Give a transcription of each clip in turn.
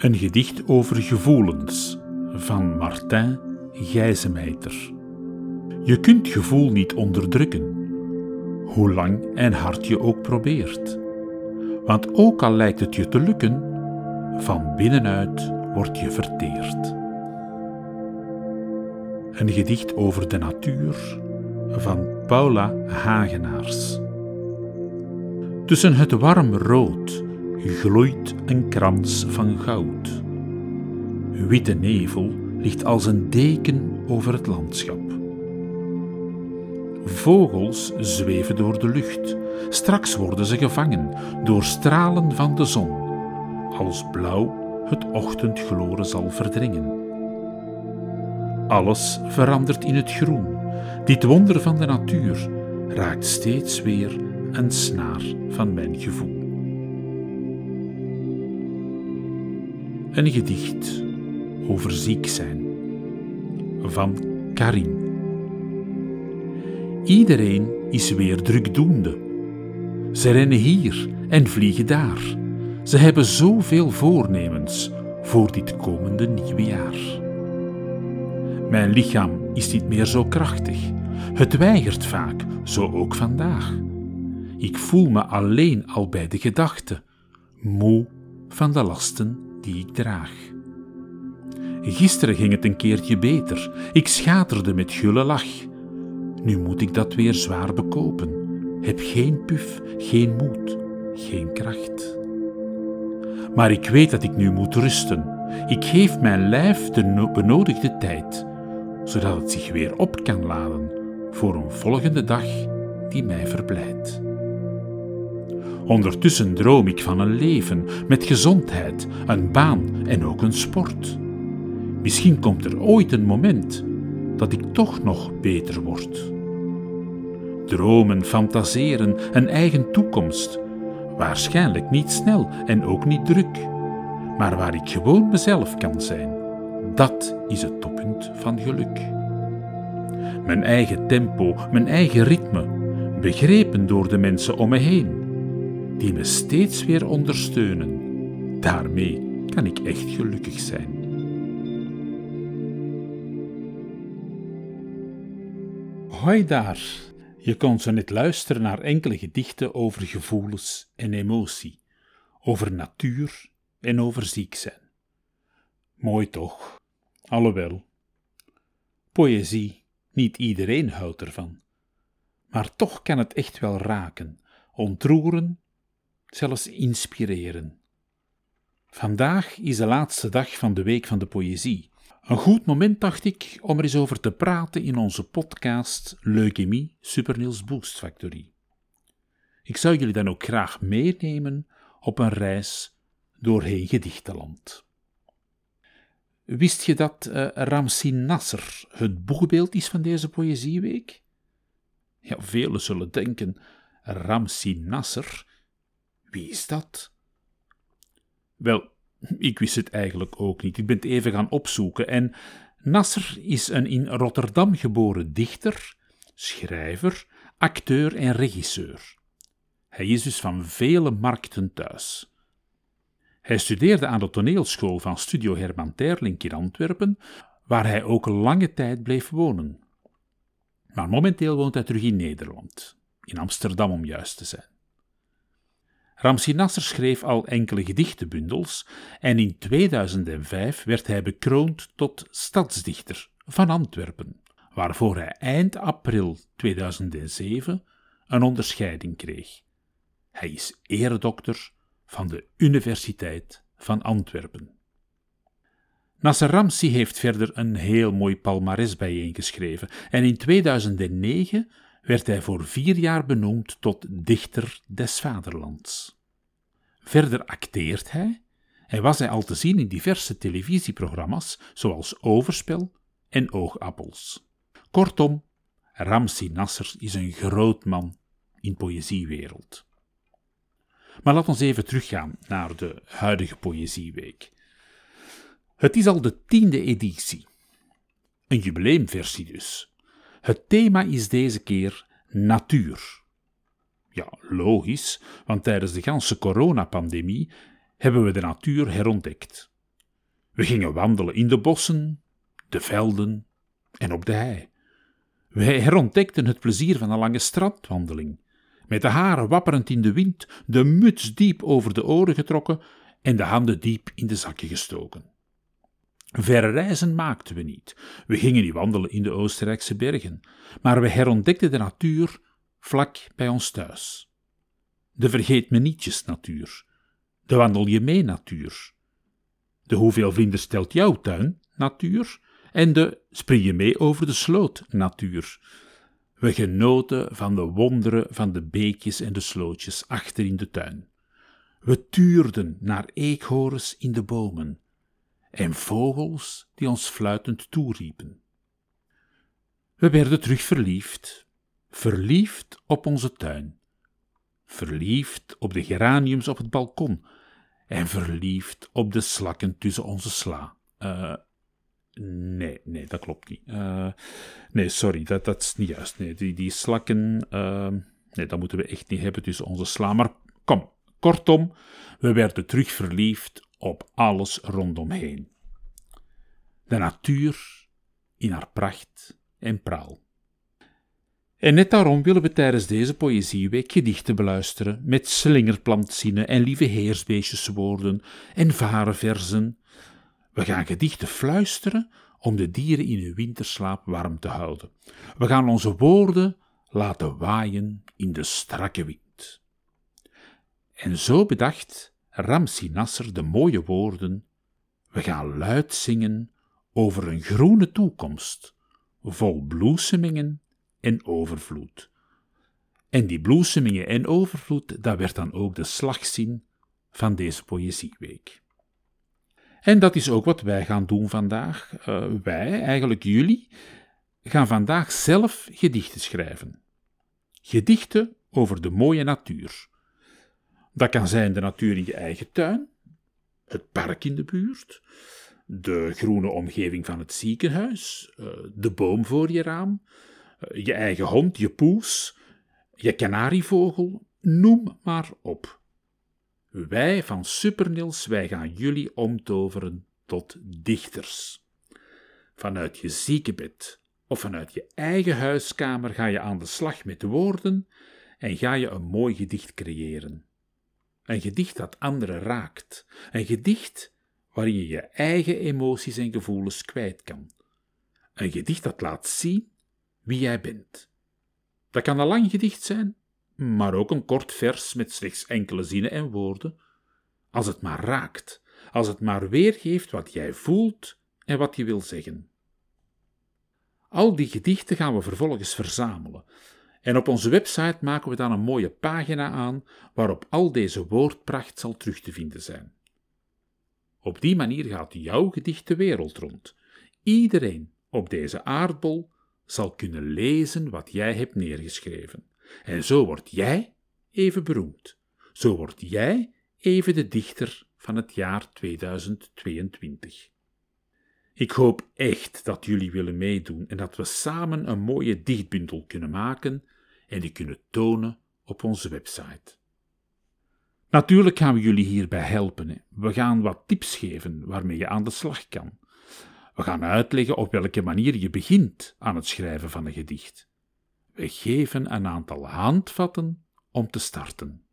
Een gedicht over gevoelens van Martin Gijzemeiter. Je kunt gevoel niet onderdrukken, hoe lang en hard je ook probeert. Want ook al lijkt het je te lukken, van binnenuit word je verteerd. Een gedicht over de natuur van Paula Hagenaars. Tussen het warm rood gloeit een krans van goud. Witte nevel ligt als een deken over het landschap. Vogels zweven door de lucht, straks worden ze gevangen door stralen van de zon, als blauw het ochtendgloren zal verdringen. Alles verandert in het groen. Dit wonder van de natuur raakt steeds weer een snaar van mijn gevoel. Een gedicht over ziek zijn van Karin. Iedereen is weer drukdoende. Ze rennen hier en vliegen daar. Ze hebben zoveel voornemens voor dit komende nieuwe jaar. Mijn lichaam is niet meer zo krachtig. Het weigert vaak, zo ook vandaag. Ik voel me alleen al bij de gedachte, moe van de lasten die ik draag. Gisteren ging het een keertje beter. Ik schaterde met gulle lach. Nu moet ik dat weer zwaar bekopen. Heb geen puf, geen moed, geen kracht. Maar ik weet dat ik nu moet rusten. Ik geef mijn lijf de benodigde tijd, zodat het zich weer op kan laden voor een volgende dag die mij verblijdt. Ondertussen droom ik van een leven met gezondheid, een baan en ook een sport. Misschien komt er ooit een moment dat ik toch nog beter word. Dromen, fantaseren, een eigen toekomst. Waarschijnlijk niet snel en ook niet druk, maar waar ik gewoon mezelf kan zijn. Dat is het toppunt van geluk. Mijn eigen tempo, mijn eigen ritme, begrepen door de mensen om me heen die me steeds weer ondersteunen. Daarmee kan ik echt gelukkig zijn. Hoi daar. Je kon zo net luisteren naar enkele gedichten over gevoelens en emotie, over natuur en over ziek zijn. Mooi toch? Alhoewel. Poëzie, niet iedereen houdt ervan. Maar toch kan het echt wel raken, ontroeren zelfs inspireren. Vandaag is de laatste dag van de Week van de Poëzie. Een goed moment, dacht ik, om er eens over te praten in onze podcast Leukemie Superniels Boost Factory. Ik zou jullie dan ook graag meenemen op een reis doorheen gedichtenland. Wist je dat uh, Ramsi Nasser het boegbeeld is van deze Poëzieweek? Ja, velen zullen denken, Ramsi Nasser wie is dat? Wel, ik wist het eigenlijk ook niet. Ik ben het even gaan opzoeken. En Nasser is een in Rotterdam geboren dichter, schrijver, acteur en regisseur. Hij is dus van vele markten thuis. Hij studeerde aan de toneelschool van Studio Herman Terlink in Antwerpen, waar hij ook lange tijd bleef wonen. Maar momenteel woont hij terug in Nederland, in Amsterdam om juist te zijn. Ramsi Nasser schreef al enkele gedichtenbundels en in 2005 werd hij bekroond tot stadsdichter van Antwerpen, waarvoor hij eind april 2007 een onderscheiding kreeg. Hij is eredokter van de Universiteit van Antwerpen. Nasser Ramsi heeft verder een heel mooi palmares bijeengeschreven en in 2009 werd hij voor vier jaar benoemd tot dichter des vaderlands. Verder acteert hij en was hij al te zien in diverse televisieprogramma's zoals Overspel en Oogappels. Kortom, Ramsi Nasser is een groot man in poëziewereld. Maar laten we even teruggaan naar de huidige Poëzieweek. Het is al de tiende editie. Een jubileumversie dus. Het thema is deze keer natuur. Ja, logisch, want tijdens de ganse coronapandemie hebben we de natuur herontdekt. We gingen wandelen in de bossen, de velden en op de hei. Wij herontdekten het plezier van een lange strandwandeling, met de haren wapperend in de wind, de muts diep over de oren getrokken en de handen diep in de zakken gestoken. Verre reizen maakten we niet. We gingen niet wandelen in de Oostenrijkse bergen, maar we herontdekten de natuur vlak bij ons thuis. De vergeet me nietjes natuur, de wandel je mee natuur, de hoeveel vlinders stelt jouw tuin natuur en de spring je mee over de sloot natuur. We genoten van de wonderen van de beekjes en de slootjes achter in de tuin. We tuurden naar eekhoorns in de bomen en vogels die ons fluitend toeriepen. We werden terug verliefd, verliefd op onze tuin, verliefd op de geraniums op het balkon en verliefd op de slakken tussen onze sla. Uh, nee, nee, dat klopt niet. Uh, nee, sorry, dat, dat is niet juist. Nee, die, die slakken, uh, nee, dat moeten we echt niet hebben tussen onze sla. Maar kom, kortom, we werden terug verliefd op alles rondomheen. De natuur in haar pracht en praal. En net daarom willen we tijdens deze Poëzieweek gedichten beluisteren met slingerplantzinnen en lieve heersbeestjeswoorden en varenverzen. We gaan gedichten fluisteren om de dieren in hun winterslaap warm te houden. We gaan onze woorden laten waaien in de strakke wind. En zo bedacht Ramsi Nasser de mooie woorden: We gaan luid zingen over een groene toekomst, vol bloesemingen en overvloed. En die bloesemingen en overvloed, dat werd dan ook de slagzin van deze Poëzieweek. En dat is ook wat wij gaan doen vandaag. Uh, wij, eigenlijk jullie, gaan vandaag zelf gedichten schrijven. Gedichten over de mooie natuur. Dat kan zijn de natuur in je eigen tuin, het park in de buurt, de groene omgeving van het ziekenhuis, uh, de boom voor je raam, uh, je eigen hond, je poes, je kanarievogel, noem maar op. Wij van Supernils, wij gaan jullie omtoveren tot dichters. Vanuit je ziekenbed of vanuit je eigen huiskamer ga je aan de slag met woorden en ga je een mooi gedicht creëren. Een gedicht dat anderen raakt. Een gedicht waarin je je eigen emoties en gevoelens kwijt kan. Een gedicht dat laat zien wie jij bent. Dat kan een lang gedicht zijn, maar ook een kort vers met slechts enkele zinnen en woorden, als het maar raakt, als het maar weergeeft wat jij voelt en wat je wil zeggen. Al die gedichten gaan we vervolgens verzamelen. En op onze website maken we dan een mooie pagina aan waarop al deze woordpracht zal terug te vinden zijn. Op die manier gaat jouw gedicht de wereld rond. Iedereen op deze aardbol zal kunnen lezen wat jij hebt neergeschreven. En zo word jij even beroemd. Zo word jij even de dichter van het jaar 2022. Ik hoop echt dat jullie willen meedoen en dat we samen een mooie dichtbundel kunnen maken en die kunnen tonen op onze website. Natuurlijk gaan we jullie hierbij helpen. We gaan wat tips geven waarmee je aan de slag kan. We gaan uitleggen op welke manier je begint aan het schrijven van een gedicht. We geven een aantal handvatten om te starten.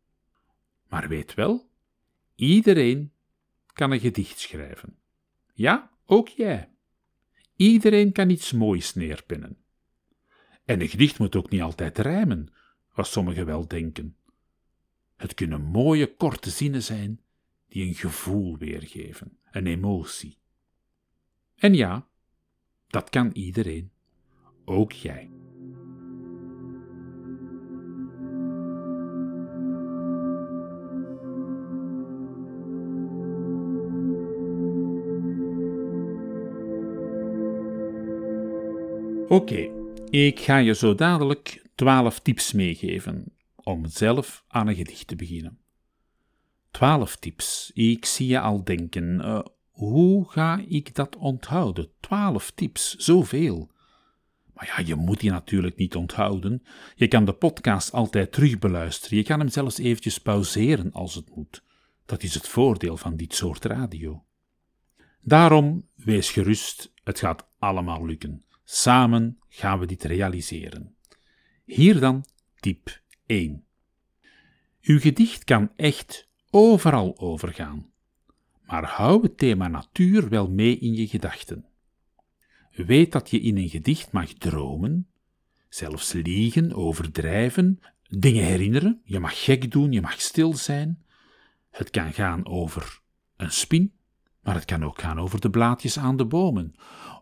Maar weet wel, iedereen kan een gedicht schrijven. Ja, ook jij. Iedereen kan iets moois neerpinnen. En een gedicht moet ook niet altijd rijmen, wat sommigen wel denken. Het kunnen mooie, korte zinnen zijn die een gevoel weergeven, een emotie. En ja, dat kan iedereen, ook jij. Oké ik ga je zo dadelijk twaalf tips meegeven om zelf aan een gedicht te beginnen. Twaalf tips. Ik zie je al denken, uh, hoe ga ik dat onthouden? Twaalf tips, zoveel. Maar ja, je moet die natuurlijk niet onthouden. Je kan de podcast altijd terugbeluisteren. Je kan hem zelfs eventjes pauzeren als het moet. Dat is het voordeel van dit soort radio. Daarom, wees gerust, het gaat allemaal lukken. Samen gaan we dit realiseren. Hier dan tip 1. Uw gedicht kan echt overal overgaan, maar hou het thema natuur wel mee in je gedachten. Weet dat je in een gedicht mag dromen, zelfs liegen, overdrijven, dingen herinneren, je mag gek doen, je mag stil zijn. Het kan gaan over een spin, maar het kan ook gaan over de blaadjes aan de bomen,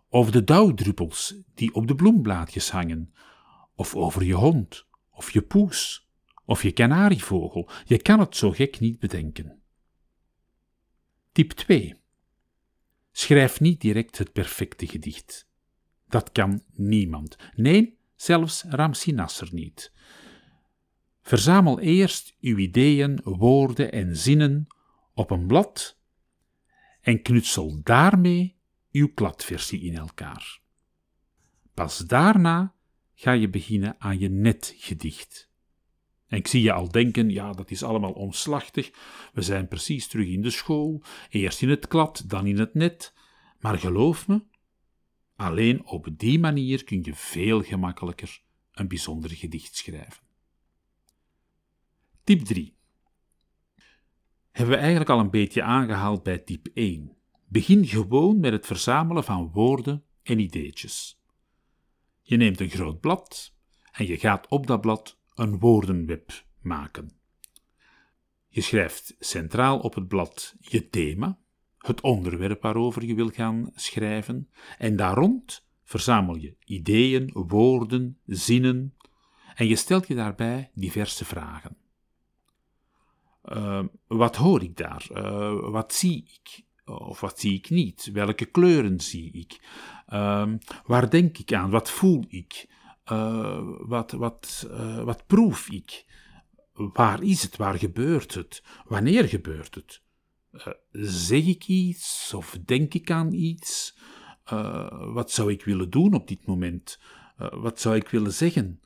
over de dauwdruppels die op de bloemblaadjes hangen, of over je hond, of je poes, of je kanarievogel. Je kan het zo gek niet bedenken. Tip 2. Schrijf niet direct het perfecte gedicht. Dat kan niemand. Nee, zelfs Ramsi Nasser niet. Verzamel eerst uw ideeën, woorden en zinnen op een blad en knutsel daarmee uw kladversie in elkaar. Pas daarna ga je beginnen aan je netgedicht. En ik zie je al denken, ja, dat is allemaal omslachtig. We zijn precies terug in de school, eerst in het klad, dan in het net. Maar geloof me, alleen op die manier kun je veel gemakkelijker een bijzonder gedicht schrijven. Tip 3. Hebben we eigenlijk al een beetje aangehaald bij tip 1. Begin gewoon met het verzamelen van woorden en ideetjes. Je neemt een groot blad en je gaat op dat blad een woordenweb maken. Je schrijft centraal op het blad je thema, het onderwerp waarover je wil gaan schrijven, en daar rond verzamel je ideeën, woorden, zinnen, en je stelt je daarbij diverse vragen. Uh, wat hoor ik daar? Uh, wat zie ik? Of wat zie ik niet? Welke kleuren zie ik? Uh, waar denk ik aan? Wat voel ik? Uh, wat, wat, uh, wat proef ik? Waar is het? Waar gebeurt het? Wanneer gebeurt het? Uh, zeg ik iets of denk ik aan iets? wat zou ik willen doen op dit moment? wat zou ik willen zeggen?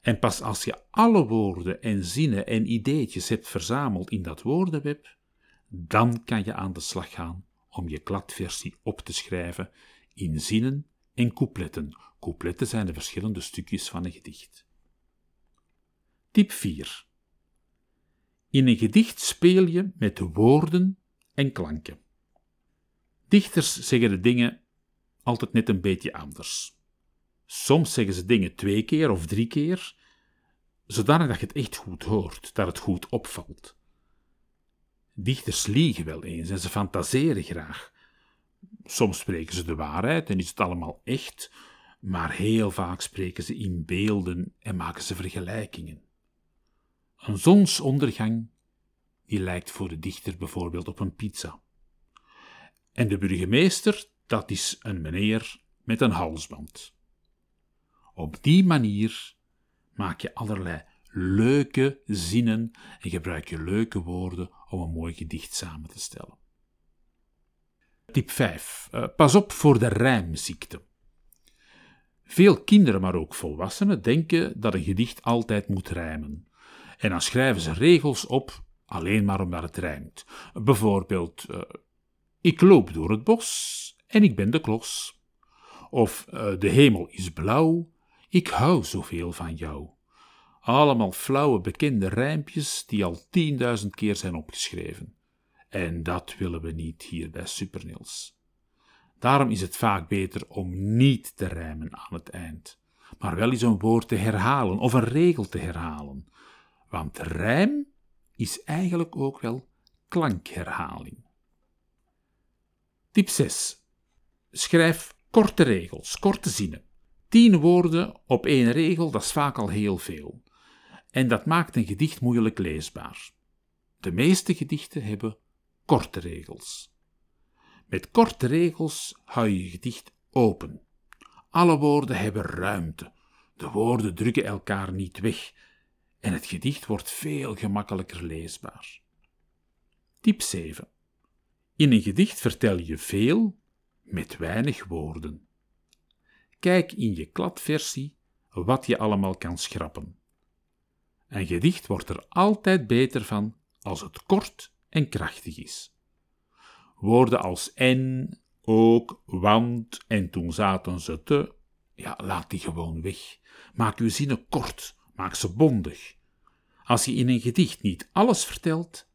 En pas als je alle woorden en zinnen en ideetjes hebt verzameld in dat woordenweb, dan kan je aan de slag gaan om je kladversie op te schrijven in zinnen en coupletten. Coupletten zijn de verschillende stukjes van een gedicht. Tip 4. In een gedicht speel je met woorden en klanken. Dichters zeggen de dingen altijd net een beetje anders. Soms zeggen ze dingen twee keer of drie keer, zodanig dat je het echt goed hoort, dat het goed opvalt. Dichters liegen wel eens en ze fantaseren graag. Soms spreken ze de waarheid en is het allemaal echt, maar heel vaak spreken ze in beelden en maken ze vergelijkingen. Een zonsondergang die lijkt voor de dichter bijvoorbeeld op een pizza. En de burgemeester, dat is een meneer met een halsband. Op die manier maak je allerlei leuke zinnen en gebruik je leuke woorden om een mooi gedicht samen te stellen. Tip 5. Uh, eh, pas op voor de rijmziekte. Veel kinderen, maar ook volwassenen, denken dat een gedicht altijd moet rijmen. En dan schrijven ze regels op alleen maar omdat het rijmt. Bijvoorbeeld, uh, ik loop door het bos en ik ben de klos. Of uh, de hemel is blauw, ik hou zoveel van jou. Allemaal flauwe bekende rijmpjes die al tienduizend keer zijn opgeschreven. En dat willen we niet hier bij Supernils. Daarom is het vaak beter om niet te rijmen aan het eind, maar wel eens een woord te herhalen of een regel te herhalen. Want rijm is eigenlijk ook wel klankherhaling. Tip 6. Schrijf korte regels, korte zinnen. Tien woorden op één regel, dat is vaak al heel veel. En dat maakt een gedicht moeilijk leesbaar. De meeste gedichten hebben korte regels. Met korte regels hou je je gedicht open. Alle woorden hebben ruimte. De woorden drukken elkaar niet weg. En het gedicht wordt veel gemakkelijker leesbaar. Tip 7. In een gedicht vertel je veel met weinig woorden. Kijk in je kladversie wat je allemaal kan schrappen. Een gedicht wordt er altijd beter van als het kort en krachtig is. Woorden als en, ook, want en toen zaten ze te, ja, laat die gewoon weg. Maak uw zinnen kort, maak ze bondig. Als je in een gedicht niet alles vertelt,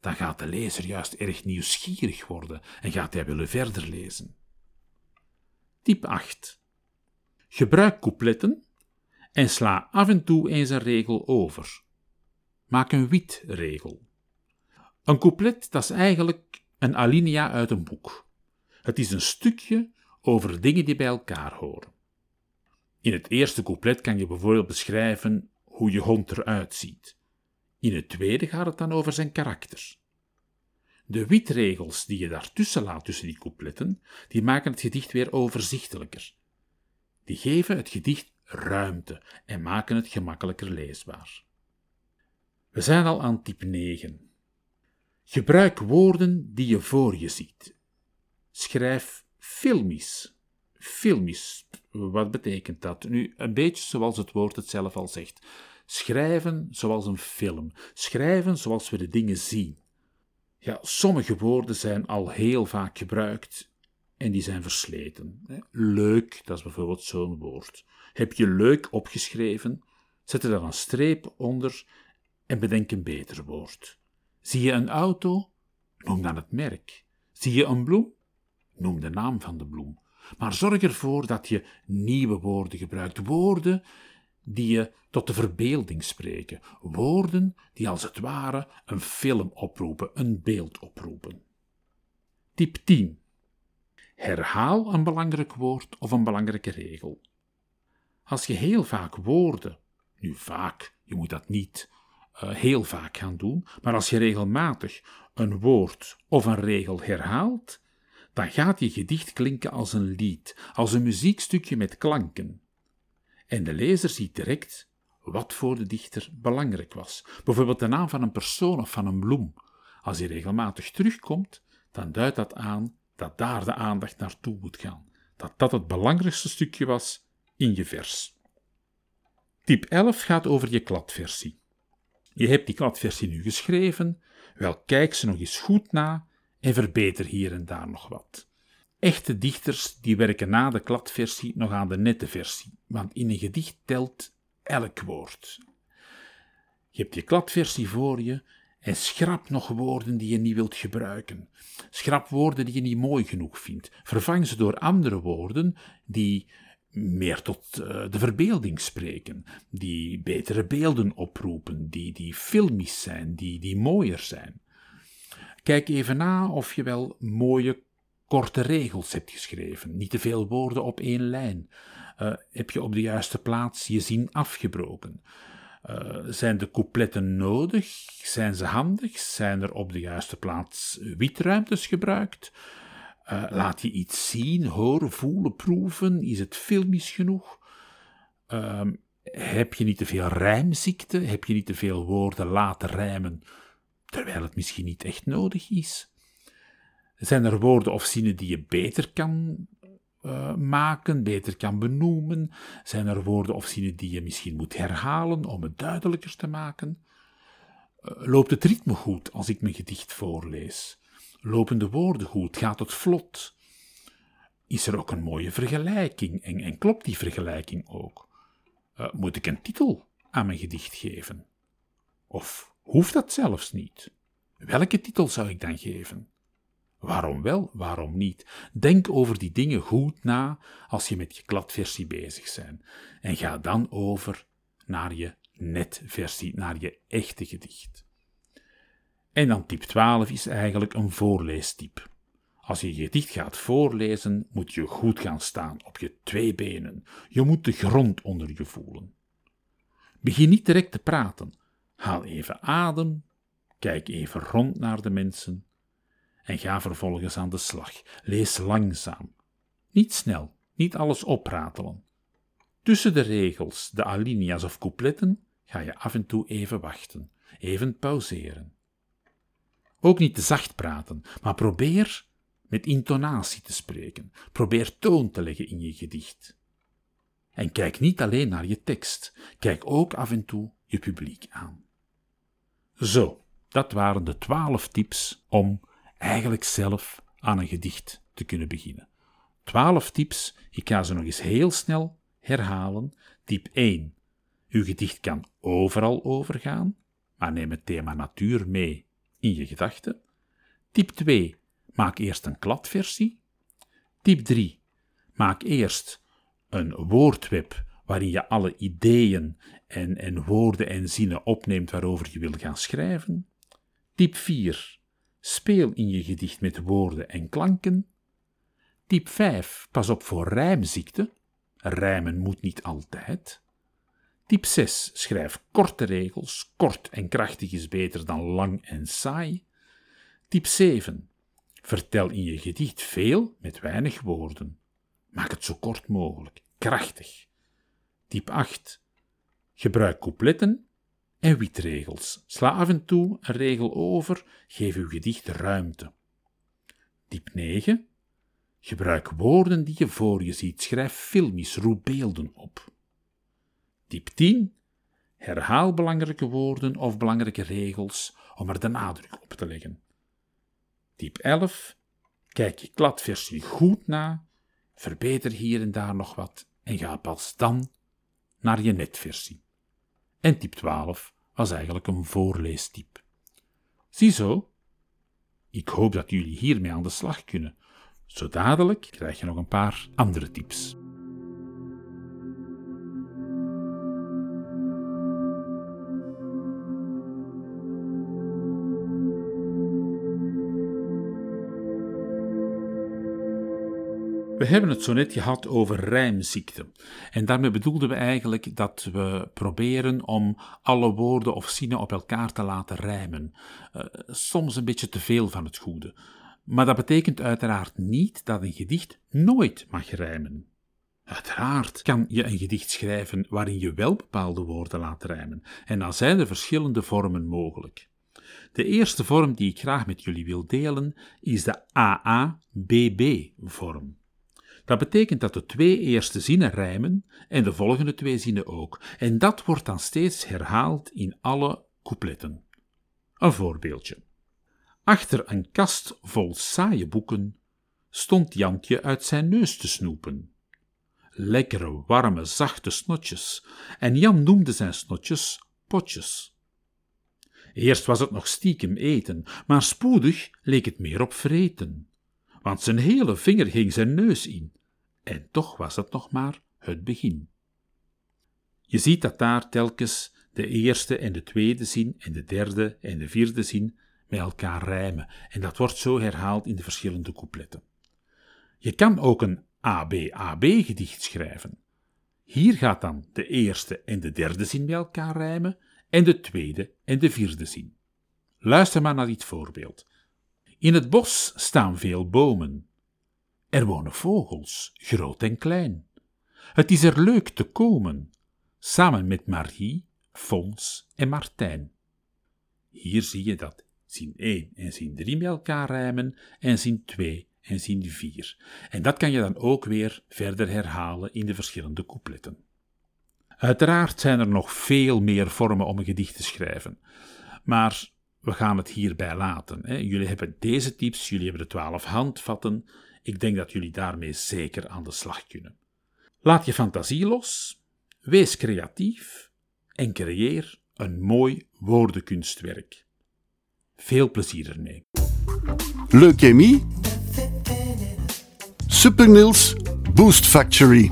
dan gaat de lezer juist erg nieuwsgierig worden en gaat hij willen verder lezen. Tip 8. Gebruik coupletten en sla af en toe eens een regel over. Maak een wit-regel. Een couplet dat is eigenlijk een alinea uit een boek. Het is een stukje over dingen die bij elkaar horen. In het eerste couplet kan je bijvoorbeeld beschrijven hoe je hond eruit ziet. In het tweede gaat het dan over zijn karakter. De witregels die je daartussen laat tussen die coupletten, die maken het gedicht weer overzichtelijker. Die geven het gedicht ruimte en maken het gemakkelijker leesbaar. We zijn al aan type 9. Gebruik woorden die je voor je ziet. Schrijf filmisch. Filmisch, wat betekent dat? Nu, een beetje zoals het woord het zelf al zegt. Schrijven zoals een film. Schrijven zoals we de dingen zien. Ja, sommige woorden zijn al heel vaak gebruikt en die zijn versleten. Leuk, dat is bijvoorbeeld zo'n woord. Heb je leuk opgeschreven? Zet er dan een streep onder en bedenk een beter woord. Zie je een auto? Noem dan het merk. Zie je een bloem? Noem de naam van de bloem. Maar zorg ervoor dat je nieuwe woorden gebruikt. Woorden die je tot de verbeelding spreken. Woorden die als het ware een film oproepen, een beeld oproepen. Tip 10. Herhaal een belangrijk woord of een belangrijke regel. Als je heel vaak woorden, nu vaak, je moet dat niet uh, heel vaak gaan doen, maar als je regelmatig een woord of een regel herhaalt, dan gaat je gedicht klinken als een lied, als een muziekstukje met klanken. En de lezer ziet direct wat voor de dichter belangrijk was. Bijvoorbeeld de naam van een persoon of van een bloem. Als die regelmatig terugkomt, dan duidt dat aan dat daar de aandacht naartoe moet gaan. Dat dat het belangrijkste stukje was in je vers. Tip 11 gaat over je kladversie. Je hebt die kladversie nu geschreven, wel kijk ze nog eens goed na en verbeter hier en daar nog wat. Echte dichters die werken na de kladversie nog aan de nette versie, want in een gedicht telt elk woord. Je hebt je kladversie voor je en schrap nog woorden die je niet wilt gebruiken. Schrap woorden die je niet mooi genoeg vindt. Vervang ze door andere woorden die meer tot eh, de verbeelding spreken, die betere beelden oproepen, die, die filmisch zijn, die, die mooier zijn. Kijk even na of je wel mooie korte regels hebt geschreven, niet te veel woorden op één lijn. Uh, heb je op de juiste plaats je zin afgebroken? Uh, zijn de coupletten nodig? Zijn ze handig? Zijn er op de juiste plaats witruimtes gebruikt? Uh, laat je iets zien, horen, voelen, proeven? Is het filmisch genoeg? Uh, heb je niet te veel rijmziekte? Heb je niet te veel woorden laten rijmen, terwijl het misschien niet echt nodig is? Zijn er woorden of zinnen die je beter kan uh, maken, beter kan benoemen? Zijn er woorden of zinnen die je misschien moet herhalen om het duidelijker te maken? Uh, loopt het ritme goed als ik mijn gedicht voorlees? Lopen de woorden goed? Gaat het vlot? Is er ook een mooie vergelijking en, en klopt die vergelijking ook? Uh, moet ik een titel aan mijn gedicht geven? Of hoeft dat zelfs niet? Welke titel zou ik dan geven? Waarom wel, waarom niet? Denk over die dingen goed na als je met je kladversie bezig bent. En ga dan over naar je netversie, naar je echte gedicht. En dan tip 12 is eigenlijk een voorleestype. Als je je gedicht gaat voorlezen, moet je goed gaan staan op je twee benen. Je moet de grond onder je voelen. Begin niet direct te praten. Haal even adem, kijk even rond naar de mensen en ga vervolgens aan de slag. Lees langzaam. Niet snel, niet alles opratelen. Tussen de regels, de alinea's of coupletten ga je af en toe even wachten, even pauzeren. Ook niet te zacht praten, maar probeer met intonatie te spreken. Probeer toon te leggen in je gedicht. En kijk niet alleen naar je tekst, kijk ook af en toe je publiek aan. Zo, dat waren de twaalf tips om eigenlijk zelf aan een gedicht te kunnen beginnen. Twaalf tips, ik ga ze nog eens heel snel herhalen. Tip 1. Uw gedicht kan overal overgaan, maar neem het thema natuur mee in je gedachten. Tip 2. Maak eerst een kladversie. Tip 3. Maak eerst een woordweb waarin je alle ideeën en, en woorden en zinnen opneemt waarover je wil gaan schrijven. Tip 4. Speel in je gedicht met woorden en klanken. Tip 5. Pas op voor rijmziekte. Rijmen moet niet altijd. Tip 6. Schrijf korte regels. Kort en krachtig is beter dan lang en saai. Tip 7. Vertel in je gedicht veel met weinig woorden. Maak het zo kort mogelijk, krachtig. Tip 8. Gebruik coupletten en witregels. Sla af en toe een regel over, geef uw gedicht ruimte. Tip 9. Gebruik woorden die je voor je ziet. Schrijf filmisch, roep beelden op. Tip 10. Herhaal belangrijke woorden of belangrijke regels om er de nadruk op te leggen. Tip 11. Kijk je kladversie goed na, verbeter hier en daar nog wat en ga pas dan naar je netversie. En tip 12 was eigenlijk een voorleestype. Ziezo, ik hoop dat jullie hiermee aan de slag kunnen. Zo dadelijk krijg je nog een paar andere tips. We hebben het zo net gehad over rijmziekte. En daarmee bedoelden we eigenlijk dat we proberen om alle woorden of zinnen op elkaar te laten rijmen. Uh, soms een beetje te veel van het goede. Maar dat betekent uiteraard niet dat een gedicht nooit mag rijmen. Uiteraard kan je een gedicht schrijven waarin je wel bepaalde woorden laat rijmen, en dan zijn er verschillende vormen mogelijk. De eerste vorm die ik graag met jullie wil delen is de AA-BB-vorm. Dat betekent dat de twee eerste zinnen rijmen en de volgende twee zinnen ook. En dat wordt dan steeds herhaald in alle coupletten. Een voorbeeldje. Achter een kast vol saaie boeken stond Jantje uit zijn neus te snoepen. Lekkere, warme, zachte snotjes, en Jan noemde zijn snotjes potjes. Eerst was het nog stiekem eten, maar spoedig leek het meer op vreten, want zijn hele vinger ging zijn neus in, en toch was dat nog maar het begin. Je ziet dat daar telkens de eerste en de tweede zin en de derde en de vierde zin met elkaar rijmen, en dat wordt zo herhaald in de verschillende coupletten. Je kan ook een ABAB-gedicht schrijven. Hier gaat dan de eerste en de derde zin bij elkaar rijmen en de tweede en de vierde zin. Luister maar naar dit voorbeeld. In het bos staan veel bomen. Er wonen vogels, groot en klein. Het is er leuk te komen, samen met Marie, Fons en Martijn. Hier zie je dat zin 1 en zin 3 met elkaar rijmen en zin 2 en zin 4. En dat kan je dan ook weer verder herhalen in de verschillende coupletten. Uiteraard zijn er nog veel meer vormen om een gedicht te schrijven, maar we gaan het hierbij laten. Jullie hebben deze tips, jullie hebben de twaalf handvatten. Ik denk dat jullie daarmee zeker aan de slag kunnen. Laat je fantasie los, wees creatief en creëer een mooi woordenkunstwerk. Veel plezier ermee. Leukemie? Supernils Boost Factory.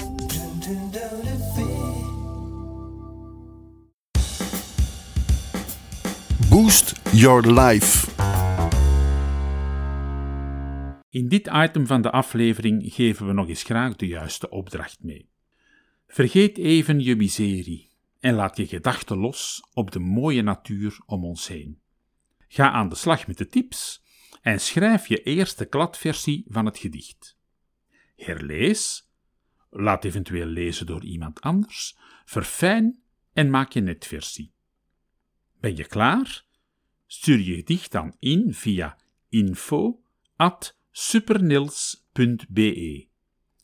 Boost your life. In dit item van de aflevering geven we nog eens graag de juiste opdracht mee. Vergeet even je miserie en laat je gedachten los op de mooie natuur om ons heen. Ga aan de slag met de tips en schrijf je eerste kladversie van het gedicht. Herlees, laat eventueel lezen door iemand anders, verfijn en maak je netversie. Ben je klaar? Stuur je gedicht dan in via info@supernils.be.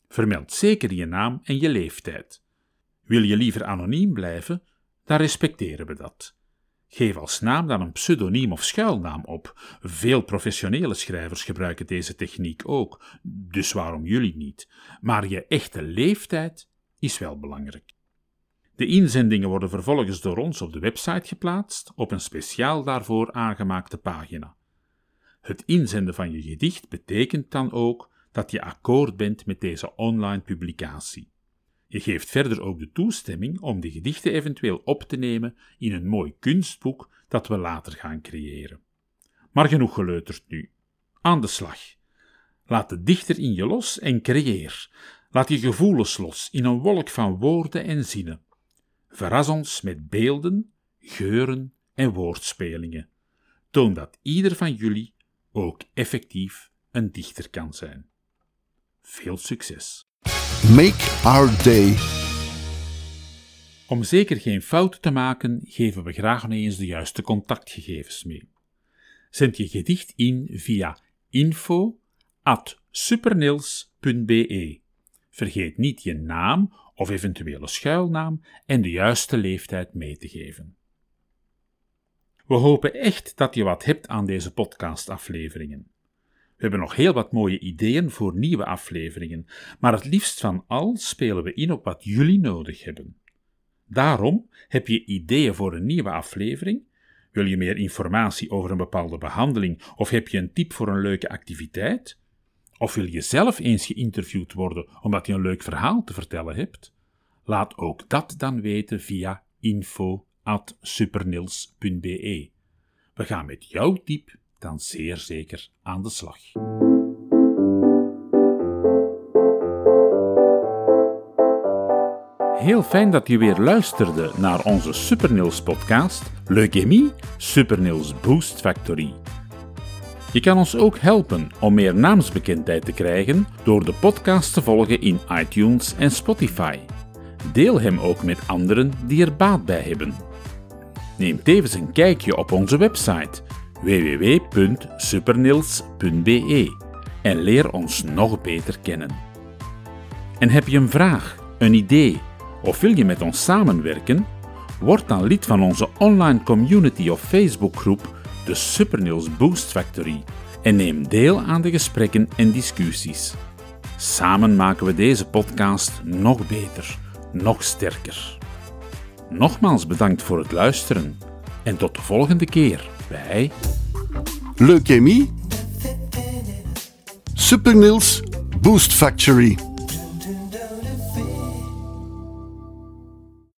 Vermeld zeker je naam en je leeftijd. Wil je liever anoniem blijven, dan respecteren we dat. Geef als naam dan een pseudoniem of schuilnaam op. Veel professionele schrijvers gebruiken deze techniek ook, dus waarom jullie niet? Maar je echte leeftijd is wel belangrijk. De inzendingen worden vervolgens door ons op de website geplaatst, op een speciaal daarvoor aangemaakte pagina. Het inzenden van je gedicht betekent dan ook dat je akkoord bent met deze online publicatie. Je geeft verder ook de toestemming om de gedichten eventueel op te nemen in een mooi kunstboek dat we later gaan creëren. Maar genoeg geleuterd nu. Aan de slag. Laat de dichter in je los en creëer. Laat je gevoelens los in een wolk van woorden en zinnen. Verras ons met beelden, geuren en woordspelingen. Toon dat ieder van jullie ook effectief een dichter kan zijn. Veel succes! Make our day. Om zeker geen fouten te maken, geven we graag nog eens de juiste contactgegevens mee. Zend je gedicht in via info@supernils.be. Vergeet niet je naam of eventuele schuilnaam en de juiste leeftijd mee te geven. We hopen echt dat je wat hebt aan deze podcastafleveringen. We hebben nog heel wat mooie ideeën voor nieuwe afleveringen, maar het liefst van al spelen we in op wat jullie nodig hebben. Daarom heb je ideeën voor een nieuwe aflevering? Wil je meer informatie over een bepaalde behandeling of heb je een tip voor een leuke activiteit? Of wil je zelf eens geïnterviewd worden omdat je een leuk verhaal te vertellen hebt? Laat ook dat dan weten via info.supernils.be. We gaan met jouw tip dan zeer zeker aan de slag. Heel fijn dat je weer luisterde naar onze Supernils podcast Leukemie Supernils Boost Factory. Je kan ons ook helpen om meer naamsbekendheid te krijgen door de podcast te volgen in iTunes en Spotify. Deel hem ook met anderen die er baat bij hebben. Neem tevens een kijkje op onze website www.supernils.be en leer ons nog beter kennen. En heb je een vraag, een idee of wil je met ons samenwerken? Word dan lid van onze online community of Facebookgroep, de Supernils Boost Factory, en neem deel aan de gesprekken en discussies. Samen maken we deze podcast nog beter, nog sterker. Nogmaals bedankt voor het luisteren en tot de volgende keer bij Leukemie. Supernils Boost Factory.